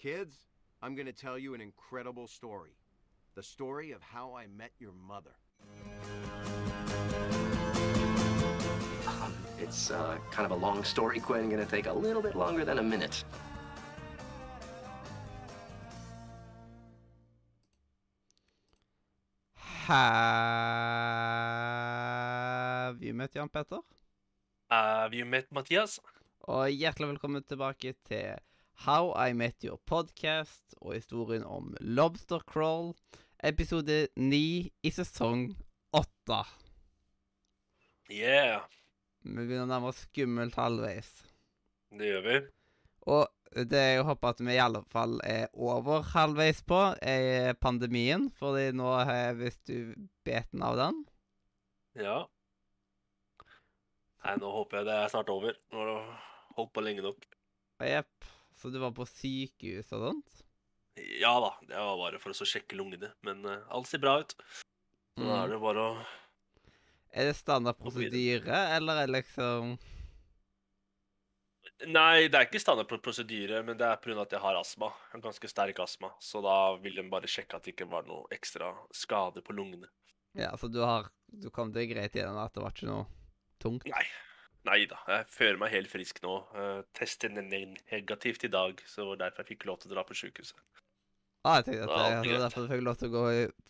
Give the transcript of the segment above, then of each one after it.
Kids, I'm going to tell you an incredible story. The story of how I met your mother. Um, it's uh, kind of a long story, Quinn. Gonna take a little bit longer than a minute. Have you met Jan Petter? Have you met Mathias? Og hjertelig velkommen tilbake til How I Met Your Podcast og historien om Lobster Crawl, episode 9 i sesong 8. Yeah, Vi begynner å nærme oss skummelt halvveis. det gjør vi. Og det jeg håper at vi i alle fall er over halvveis på, er pandemien. Fordi nå har jeg visst du beten av den. Ja. Nei, nå håper jeg det er snart over. Nå har det holdt på lenge nok. Jepp. Så du var på sykehus og sånt? Ja da, det var bare for å sjekke lungene. Men uh, alt ser bra ut. Så da er det bare å Er det standard prosedyre, eller er det liksom Nei, det er ikke standard prosedyre, men det er pga. at jeg har astma. Har ganske sterk astma. Så da vil de bare sjekke at det ikke var noe ekstra skade på lungene. Ja, så du har Du kom deg greit gjennom at det var ikke noe tungt? Nei. Nei da, jeg føler meg helt frisk nå. Uh, testet ne- ne- negativt i dag, så det var derfor jeg fikk lov til å dra på sykehuset. Ah, jeg tenkte at det, er det var derfor du fikk lov til å gå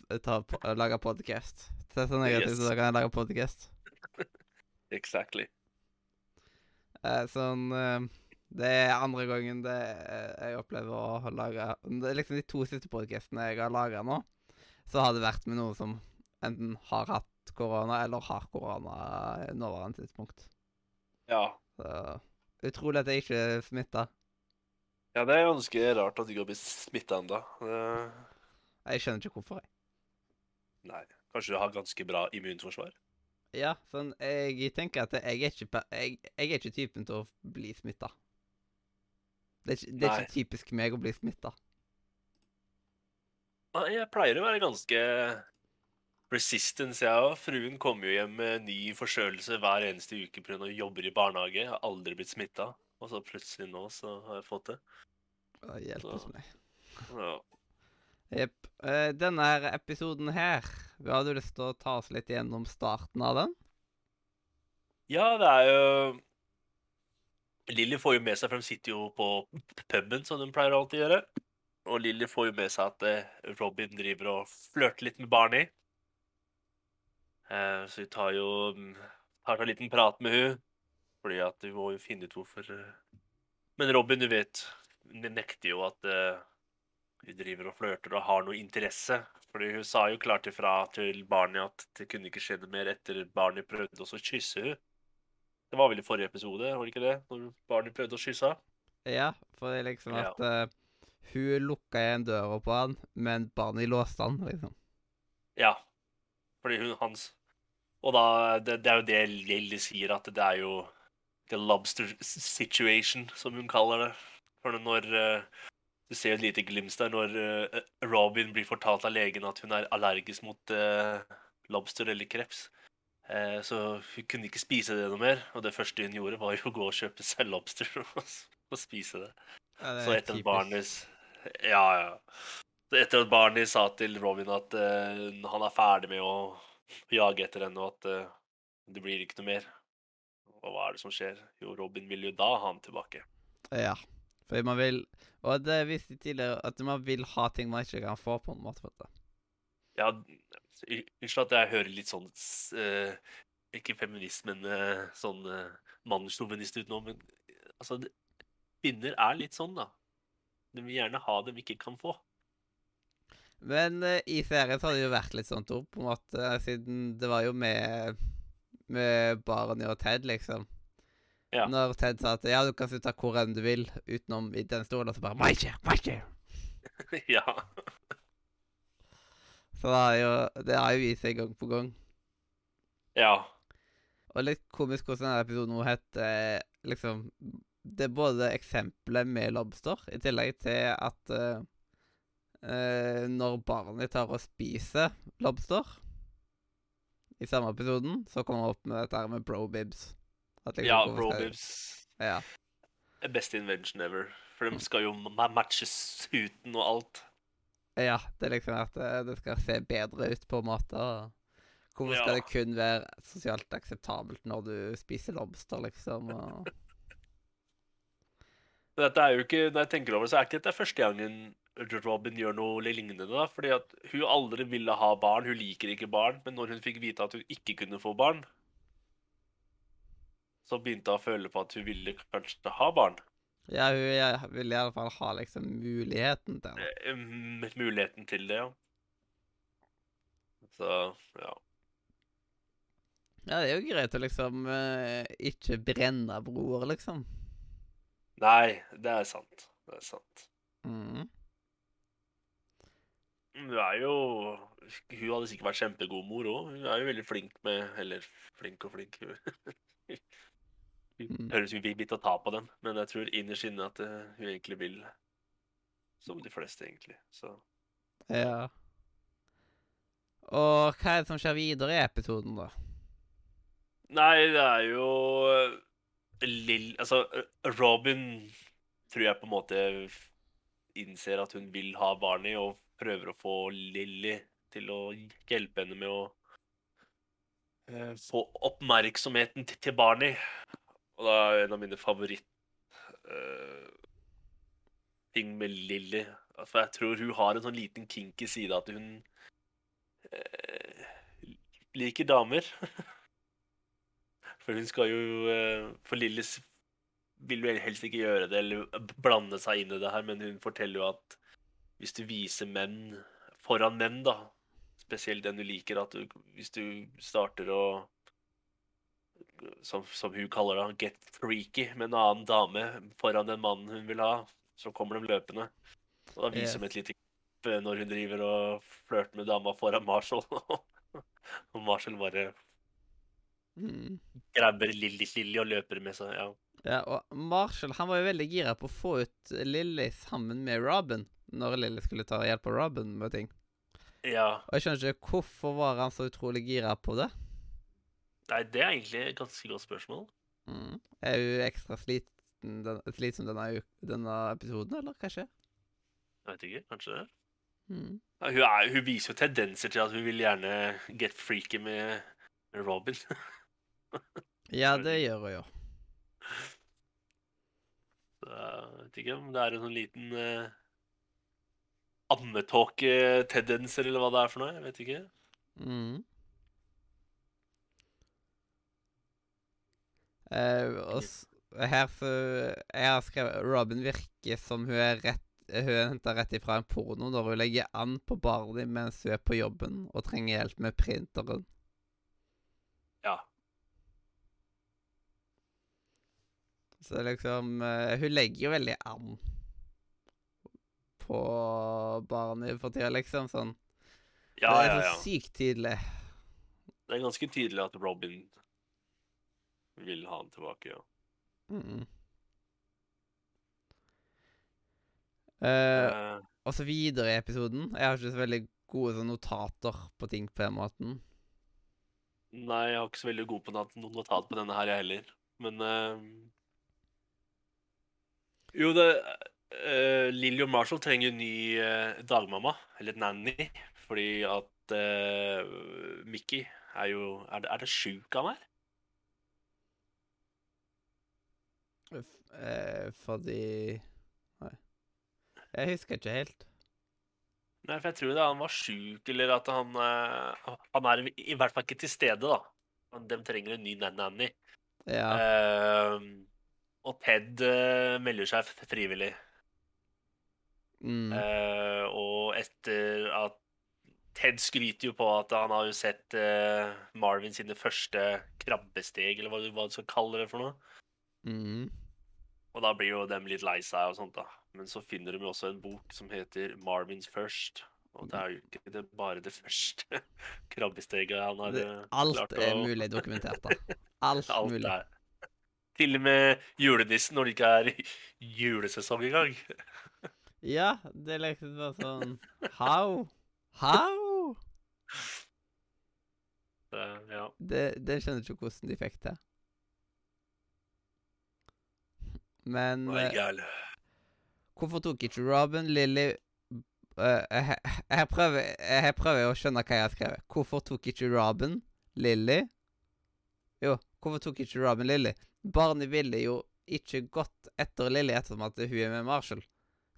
og ta, lage podkast. Teste negativt, Yes. så da kan jeg lage podkast. Exactly. Uh, sånn uh, Det er andre gangen det eh, jeg opplever å lage Det er liksom de to siste podkastene jeg har laga nå, så har det vært med noen som enten har hatt korona eller har korona nåværende tidspunkt. Ja. Så utrolig at jeg ikke er smitta. ja, det er ganske rart at du ikke har blitt smitta ennå. Jeg skjønner ikke hvorfor. jeg. Nei, kanskje du har ganske bra immunforsvar? Ja, sånn Jeg tenker at jeg er ikke, jeg, jeg er ikke typen til å bli smitta. Det, er ikke- det er ikke typisk meg å bli smitta. Nei, jeg pleier å være ganske resistance, jeg òg. Fruen kommer jo hjem med ny forkjølelse hver eneste uke pga. hun jobber i barnehage. Jeg har aldri blitt smitta. Og så plutselig nå så har jeg fått det. Hjelpes meg. Ja. Jepp. Eh, denne her episoden her, vi hadde lyst til å ta oss litt gjennom starten av den. ja, det er jo Lilly får jo med seg, for de sitter jo på puben, som de pleier å alltid gjøre. Og Lilly får jo med seg at eh, Robin driver og flørter litt med Barney. Eh, så vi tar jo mm, tar en liten prat med hun, fordi at hun må jo finne ut hvorfor eh. Men Robin, du vet, nekter jo at eh, hun driver og flørter og har noe interesse. Fordi hun sa jo klart ifra til Barney at det kunne ikke skje noe mer etter Barney prøvde også å kysse hun. Det var vel i forrige episode, var det ikke det? Når Barney prøvde å kysse henne? Ja, for det er liksom Ja. at eh, hun lukka igjen døra på han, men Barney låste han, liksom. Ja. Fordi hun hans Og da Det, det er jo det Lilly sier, at det er jo the lobster situation, som hun kaller det. For når uh, Du ser et lite glimt der når uh, Robin blir fortalt av legen at hun er allergisk mot uh, lobster eller kreps. Så hun kunne ikke spise det noe mer. Og det første hun gjorde, var jo å gå og kjøpe seg lobster og, og spise det. Ja, det Så er etter at typisk. Ja, ja. Så etter at Barney sa til Robin at han er ferdig med å jage etter henne, og at uh, det blir ikke noe mer Og hva er det som skjer? Jo, Robin vil jo da ha ham tilbake. Ja. Fordi man vil Og det viste jeg tidligere at man vil ha ting man ikke kan få, på en måte. Ja, unnskyld at jeg hører litt sånn eh, Ikke feminist, men uh, sånn uh, mannssjåvinist ut nå, men altså det- Kvinner er litt sånn, da. De vil gjerne ha det de ikke kan få. Men uh, i serien så har det jo vært litt sånn Tor, på en måte, siden det var jo med med Barney og Ted, liksom. Ja. Når Ted sa at ja, du kan sitte hvor enn du vil utenom i den stolen, og så bare My chair, my chair. ja. Så det har jo det har jo vist seg gang på gang. Ja. Og litt komisk hvordan denne episoden nå heter eh, liksom Det er både eksempelet med lobster, i tillegg til at eh, eh, når barnet tar og spiser lobster i samme episoden, så kommer han opp med dette her med bro-bibs. Liksom, Ja, bro bibs Brobibs. Ja. Best invention ever. For de skal jo matches matche suiten og alt. Ja, det er liksom at eh, det skal se bedre ut, på en måte. Hvorfor skal Ja. det kun være sosialt akseptabelt når du spiser lobster, liksom? Og... Dette er jo ikke, Når jeg tenker over det, så er ikke dette første gangen Robin gjør noe lignende. da, fordi at Hun aldri ville ha barn, hun liker ikke barn, men når hun fikk vite at hun ikke kunne få barn, så begynte hun å føle på at hun ville kanskje ha barn. Ja, hun jeg ville i alle fall ha liksom muligheten til det. Eh, muligheten til det, ja. Så, ja. Ja, det er jo greit å liksom eh, ikke brenne broer, liksom. Nei, det er sant. Det er sant. Mm. Hun er jo Hun hadde sikkert vært kjempegod mor òg. Hun er jo veldig flink med Eller flink og flink. Mm. høres ut som vi ta på den, men jeg tror innerst inne at eh, hun egentlig vil Som de fleste, egentlig. Så Ja. Og hva er det som skjer videre i episoden, da? Nei, det er jo eh, Lill... Altså, eh, Robin tror jeg på en måte innser at hun vil ha Barney, og prøver å få Lilly til å hjelpe henne med å eh, få oppmerksomheten til til Barney. Og da er en av mine favoritt eh, med Lilly For jeg tror hun har en sånn liten kinky side at hun eh, liker damer. For hun skal jo eh, For Lilly vil jo helst ikke gjøre det eller blande seg inn i det her, men hun forteller jo at hvis du viser menn foran menn, da, spesielt den du liker, at du, hvis du starter å som, som hun kaller det, get freaky med en annen dame foran den mannen hun vil ha, så kommer de løpende. Og da viser Yes. de et lite klipp eh, når hun driver og flørter med dama foran Marshall. og Marshall bare Mm. grabber Lilly Lilly og løper med seg. Ja. Ja, og Marshall han var jo veldig gira på å få ut Lilly sammen med Robin, når Lilly skulle ta hjelp av Robin med ting. ja. Og jeg skjønner ikke hvorfor var han så utrolig gira på det. Nei, det er egentlig et ganske godt spørsmål. Mm. Er hun ekstra sliten, den, slitsom denne, denne episoden, eller hva skjer? Jeg vet ikke, kanskje. Mm. Ja, hun, er, hun viser jo tendenser til at hun vil gjerne get freaky med med Robin. Ja, det gjør hun jo. Så jeg vet ikke om det er en sånn liten uh, ammetåke-tendenser, eller hva det er for noe. Jeg vet ikke. Mm. Eh, og her så Jeg har skrevet Robin virker som hun er rett Hun er henta rett ifra en porno når hun legger an på Barney mens hun er på jobben og trenger hjelp med printeren. Ja. Så liksom eh, Hun legger jo veldig an på barn for tida, liksom. Sånn. Ja, det er så ja. sykt tydelig. Det er ganske tydelig at Robin vil ha han tilbake, ja. Mm. Uh, uh. Og så videre i episoden. Jeg har ikke så veldig gode sånn notater på ting på den måten. nei, jeg har ikke så veldig god på noen notat på denne her, jeg heller. Men uh... Jo, det uh, Lilly og Marshall trenger en ny uh, dagmamma, eller nanny, fordi at uh, Mickey er jo Er det, er det sjuk han er? Eh, fordi Nei. Jeg husker ikke helt. Nei, for jeg tror det han var sjuk, eller at han uh, Han er i, i hvert fall ikke til stede, da. Men De trenger en ny nanny. Ja. Uh, og Ted uh, melder seg frivillig. Mm. Uh, og etter at Ted skryter jo på at han har jo sett uh, Marvin sine første krabbesteg, eller hva du, hva du skal kalle det for noe. Mm. Og da blir jo dem litt lei seg og sånt, da. Men så finner de jo også en bok som heter Marvins First. Og det er jo ikke det, bare det første krabbesteget han har Det, eh, alt klart er å- mulig dokumentert, da. Alt, Alt mulig. er Til og med julenissen når det ikke er julesesong engang. Ja, det liksom bare sånn How? How? Det, ja. Det, det skjønner ikke hvordan de fikk til. Men eh. Hvorfor tok ikke Robin, Lily uh, jeg, jeg, prøver, jeg prøver å skjønne hva jeg har skrevet. Hvorfor tok ikke Robin, Lily Jo, hvorfor tok ikke Robin Lilly? Barnet ville jo ikke gått etter Lily ettersom at hun er med Marshall.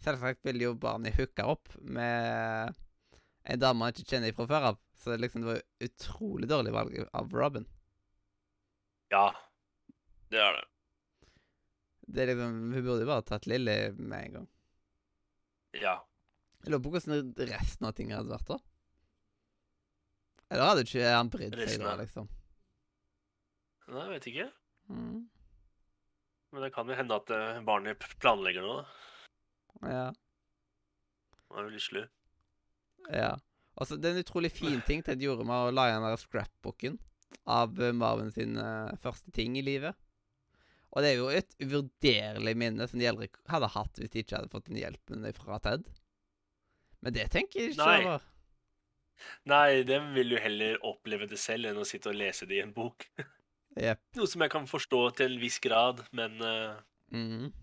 Selvsagt ville jo Barney hooka opp med en dame han ikke kjenner fra før av. Så liksom det var utrolig dårlig valg av Robin. Ja, det er det. Det er liksom, Hun burde jo bare tatt Lily med en gang. Ja. Jeg lurer på hvordan resten av tingene hadde vært da. Eller hadde ikke han brydd seg da, liksom? Nei, jeg vet ikke. Mm. Men det kan jo hende at eh, barnet planlegger noe. da. Ja. Han er litt slu. ja. Altså, det er en utrolig fin ting Ted gjorde med å lage den der scrapbooken av eh, Marvin sin uh, første ting i livet. Og det er jo et uvurderlig minne som de eldre hadde hatt hvis de ikke hadde fått den hjelpen fra Ted. Men det tenker jeg ikke Nei. over. Nei, Den vil jo heller oppleve det selv enn å sitte og lese det i en bok. yep. Noe som jeg kan forstå til en viss grad, men eh, Mhm.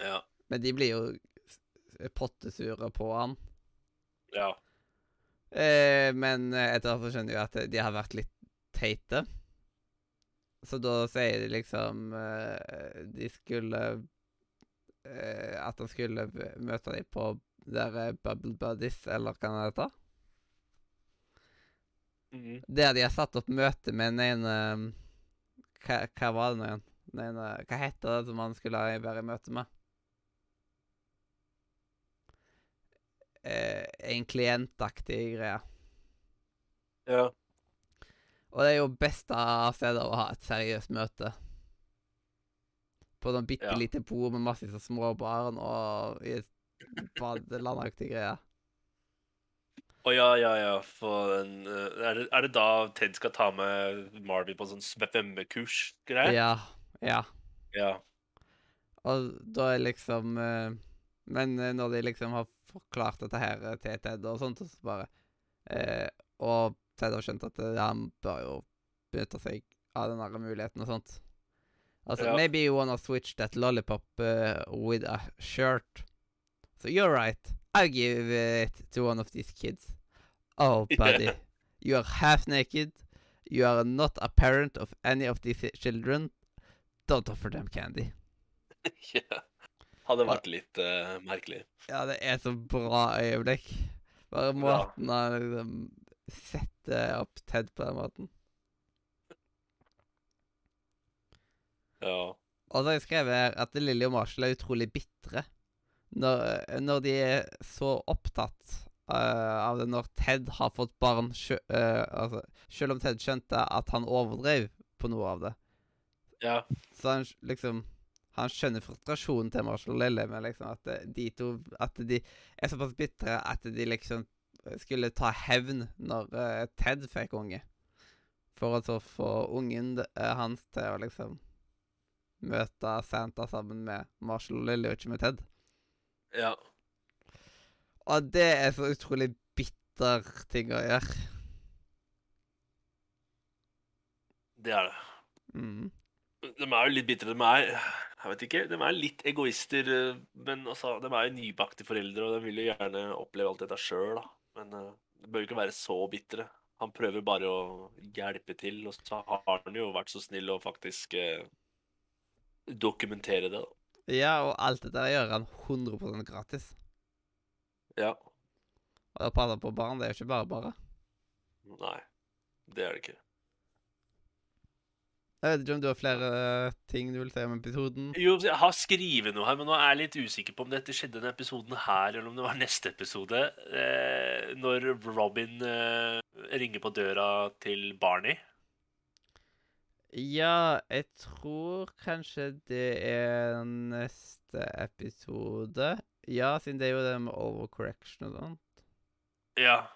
ja. Men de blir jo pottesure på han. Ja. Eh, men eh, etter hvert så skjønner jeg at de har vært litt teite. Så da sier de liksom eh, De skulle eh, At han skulle møte dem på der eh, Bubble Buddies, eller hva det heter. Mm. Der de har satt opp møte med den ene hva, hva var det nå igjen? Den ene, hva heter det som han skulle være i møte med? Eh, en klientaktig greie. ja. Og det er jo beste stedet å ha et seriøst møte. På noen bitte Ja. lite bord med masse sånn små barn og i et badelandaktig greie. Å ja, ja, ja. For en, eh, er, det, er det da Ted skal ta med Marvin på sånn svømmekurs-greie? Ja. Ja. ja. Og da er liksom eh, Men når de liksom har forklart dette her eh, til Ted og sånt, og så bare eh, Og Ted har skjønt at eh, han bør jo benytte seg av den der muligheten og sånt. Altså, Ja. maybe you wanna switch that lollipop uh, with a shirt. So you're right. I'll give it to one of these kids. Oh, buddy. Yeah. You are half naked. You are not a parent of any of these children. Don't offer them candy. ja. Hadde vært litt uh, merkelig. Ja, det er så bra øyeblikk. Bare måten han liksom setter opp Ted på den måten. Ja. Og så har jeg skrevet her at Lilly og Marshall er utrolig bitre. Når, når de er så opptatt uh, av det når Ted har fått barn sjø, uh, altså, Selv om Ted skjønte at han overdrev på noe av det. ja. Så han liksom Han skjønner frustrasjonen til Marshall og Lille, men liksom at eh, de to At de er såpass bitre at de liksom skulle ta hevn når uh, Ted fikk unge. For å så få ungen uh, hans til å liksom møte Santa sammen med Marshall og Lille, og ikke med Ted. ja. Og det er så utrolig bitter ting å gjøre. Det er det. Mm. De er jo litt bitre. De er jeg vet ikke, de er litt egoister, eh, men altså, de er jo nybakte foreldre, og de vil jo gjerne oppleve alt dette sjøl. Men eh, de bør jo ikke være så bitre. Han prøver bare å hjelpe til, og så har han jo vært så snill å faktisk eh, dokumentere det, da. Ja, og alt dette gjør han 100% gratis. Ja. Og å passe på barn, det er jo ikke bare bare. Nei, det er det ikke. Jeg vet ikke om du har flere eh, ting du vil si om episoden? Jo, jeg har skrevet noe her, men nå er jeg litt usikker på om dette skjedde denne episoden her, eller om det var neste episode. Eh, når Robin eh, ringer på døra til Barney. Ja, jeg tror kanskje det er neste episode. Ja, siden det er jo det med overcorrection og sånt. Ja,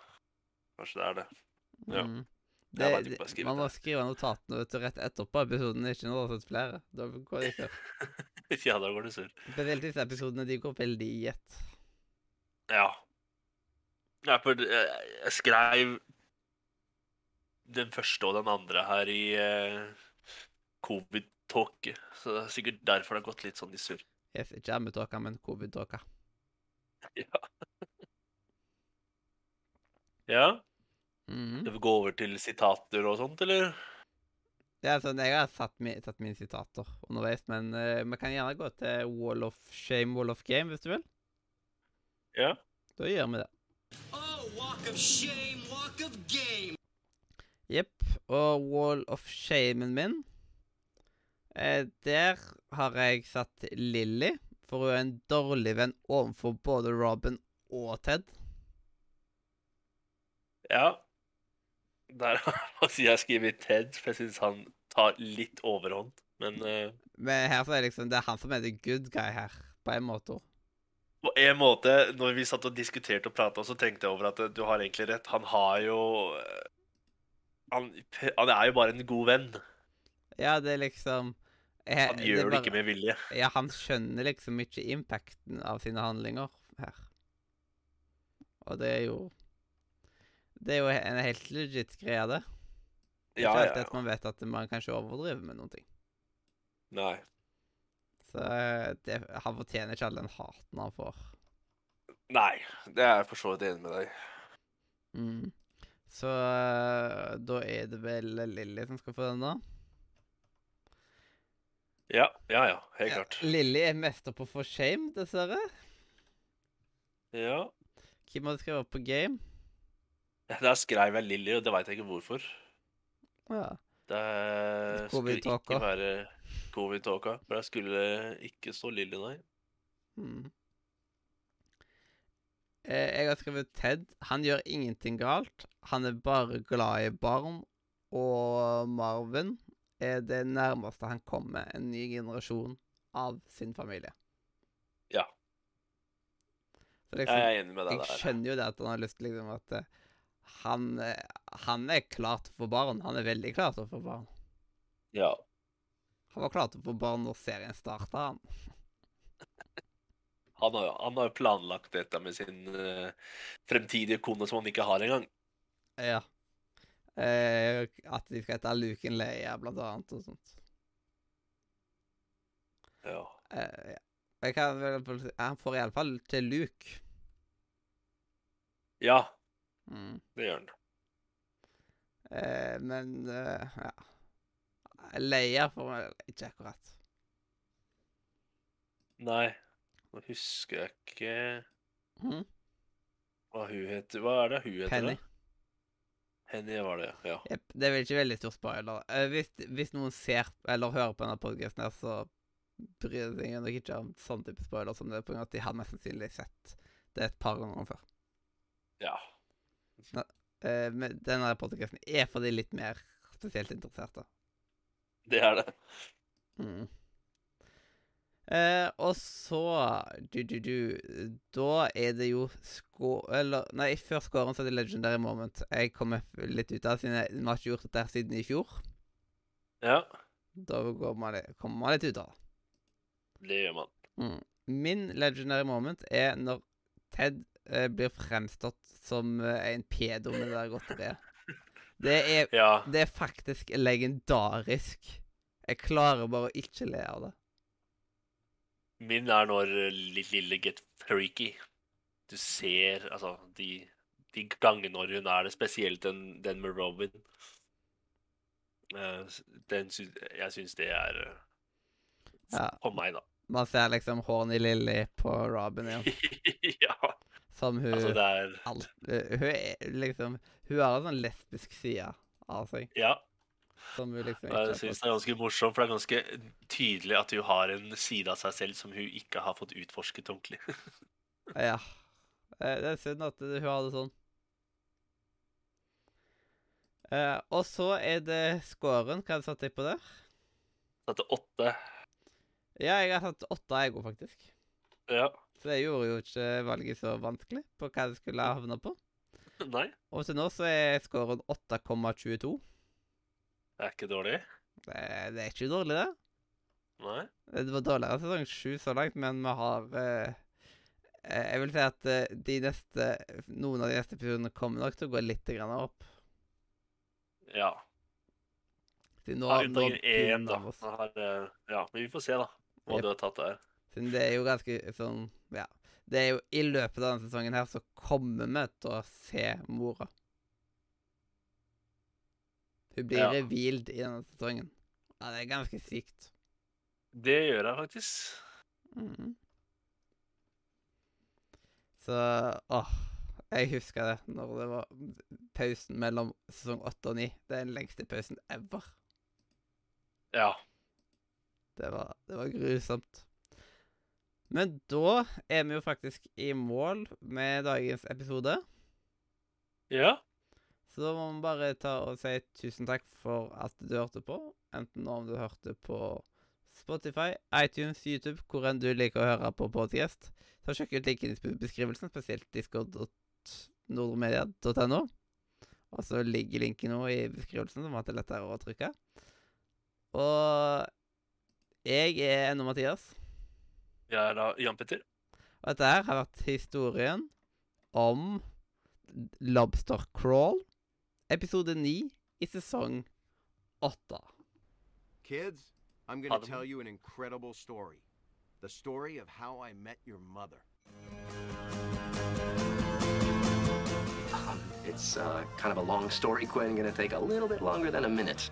kanskje det er det. Ja. Mm. Jeg Det, det, man må skrive notatene vet du, rett etterpå episoden, ikke når du har sett flere. Da går det ikke. ja, da går det surr. Spesielt disse episodene, de går veldig i ett. Ja. Jeg, eh, jeg skrev den første og den andre her i uh, covid-tåke, så det er sikkert derfor det har gått litt sånn i surr. Yes, ikke ammetåka, men covid-tåka. Ja. ja. Mhm. Skal vi gå over til sitater og sånt, eller? Ja, sånn, jeg har satt, mi, satt mine sitater underveis, men uh, vi kan gjerne gå til Wall of Shame, Wall of Game, hvis du vil. Ja. Da gjør vi det. Oh, walk of shame, walk of game. Jepp. Og Wall of Shamen min eh, Der har jeg satt Lilly, for hun er en dårlig venn overfor både Robin og Ted. Ja. Der har jeg skrevet Ted, for jeg syns han tar litt overhånd. Men uh, Men her så er det liksom Det er han som er the good guy her, på en måte. på en måte, når vi satt og diskuterte og prata, så tenkte jeg over at eh, du har egentlig rett. Han har jo eh, Han, han er jo bare en god venn. Ja, det er liksom jeg, Han gjør det, bare- ikke med vilje. Ja, han skjønner liksom ikke impacten av sine handlinger her. Og det er jo Det er jo en helt legit greie, det. Er Ja, ikke ja, alltid at man vet at man kanskje overdriver med noen ting. Nei. Så det, han fortjener ikke all den haten han får. Nei, det er jeg for så vidt enig med deg. Mm. Så da er det vel Lilly som skal få den, da. Ja, ja, ja. Helt klart. Lilly er mester på for shame, dessverre. Ja. Hvem hadde skrevet opp på game? Der skrev jeg Lilly, og det veit jeg ikke hvorfor. Ja. Det skulle ikke være covid-tåka. For det skulle ikke stå Lilly, nei. Mm. Eh, jeg har skrevet Ted. Han gjør ingenting galt. Han er bare glad i barn. Og Marvin er det nærmeste han kommer en ny generasjon av sin familie. Ja. Liksom, Jeg er enig med deg der. jeg skjønner jo det at han har lyst til liksom at eh, han, eh, han er klar til å få barn. Han er veldig klar til å få barn. Ja. Han var klar til å få barn når serien starta, han. Han har, han har jo planlagt dette med sin uh, fremtidige kone som han ikke har engang. Ja. Eh, at de skal hete Luken Leia, blant annet, og sånt. Ja. Eh, ja. Jeg kan vel Han får iallfall til Luke. ja, Mm. det gjør han. Eh, men eh, ja. Leia får vel ikke akkurat. Nei, nå husker jeg ikke mm. hva hun heter. Hva er det hun heter? Penny. da? Henny var det, ja. Yep, Det er vel ikke veldig stor spoiler. Eh, hvis, hvis noen ser eller hører på denne podkasten, her, så bryr de seg nok ikke om sånn type spoiler som det, på grunn av at de har mest sannsynlig sett det et par ganger før. Ja. Eh, men denne podkasten er for de litt mer spesielt interesserte. Det er det. Mm. Eh, og så du, du, du, Da er det jo sko... Eller Nei, før scoren så er det legendary moment. Jeg kommer litt ut av siden jeg- har ikke gjort dette siden i fjor. Ja, Da går man kommer man litt ut av det. det gjør man. Mm. Min legendary moment er når Ted eh, blir fremstått som eh, en pedo med det der godteriet. Det er, Ja. det er faktisk legendarisk. Jeg klarer bare å ikke le av det. Min er når eh, lille get freaky. Du ser altså de, de gangene når hun er det, spesielt den, den med Robin. Den jeg syns det er Ja. For meg, da. Man ser liksom Horny Lilly på Robin igjen. ja. Som hun Altså, det er alt, eh, Hun er liksom Hun har en sånn lesbisk side av seg Ja. som hun liksom ikke Jeg syns det er ganske morsomt, for det er ganske tydelig at hun har en side av seg selv som hun ikke har fått utforsket ordentlig. Ja. Eh, Det er synd at hun har det sånn. Eh, og så er det scoren. Hva satte deg på der? Satte åtte Ja, jeg har satt åtte, jeg òg, faktisk. Ja. Så det gjorde jo ikke valget så vanskelig på hva det skulle havne på. Nei, Og til nå så er scoren 8,22. det er ikke dårlig. Det, det er ikke dårlig, det. Nei. Det var dårligere sesong sju så langt, men vi har eh, eh, Jeg vil si at eh, de neste noen av de neste episodene kommer nok til å gå litt grann opp. Ja. Siden nå, ja nå én, da. har, eh, ja, men vi får se, da. Hva yep. du har tatt der. Siden det er jo ganske sånn Ja. Det er jo I løpet av denne sesongen her så kommer vi til å se mora. Hun blir Ja. revealed i denne sesongen. Ja, det er ganske sykt. Det gjør jeg faktisk. Mm. Så åh, jeg husker det når det var pausen mellom sesong åtte og ni. Det er den lengste pausen ever. Ja. Det var, det var grusomt. Men da er vi jo faktisk i mål med dagens episode. Ja. Så da må vi bare ta og si tusen takk for at du hørte på. Enten om du hørte på Spotify, iTunes, YouTube, hvor enn du liker å høre på podcast. Så sjekk ut linken i beskrivelsen, spesielt discord.nordmedia.no. Og så ligger linken nå i beskrivelsen, som at det er lettere å trykke. Og jeg er ennå Mathias. Er da Jan Petter. Og dette her har vært historien om Lobster Crawl, episode 9 i sesong 8. Kids, I'm gonna tell you an incredible story. The story of how I met your mother. Um, it's uh, kind of a long story, Quinn. Gonna take a little bit longer than a minute.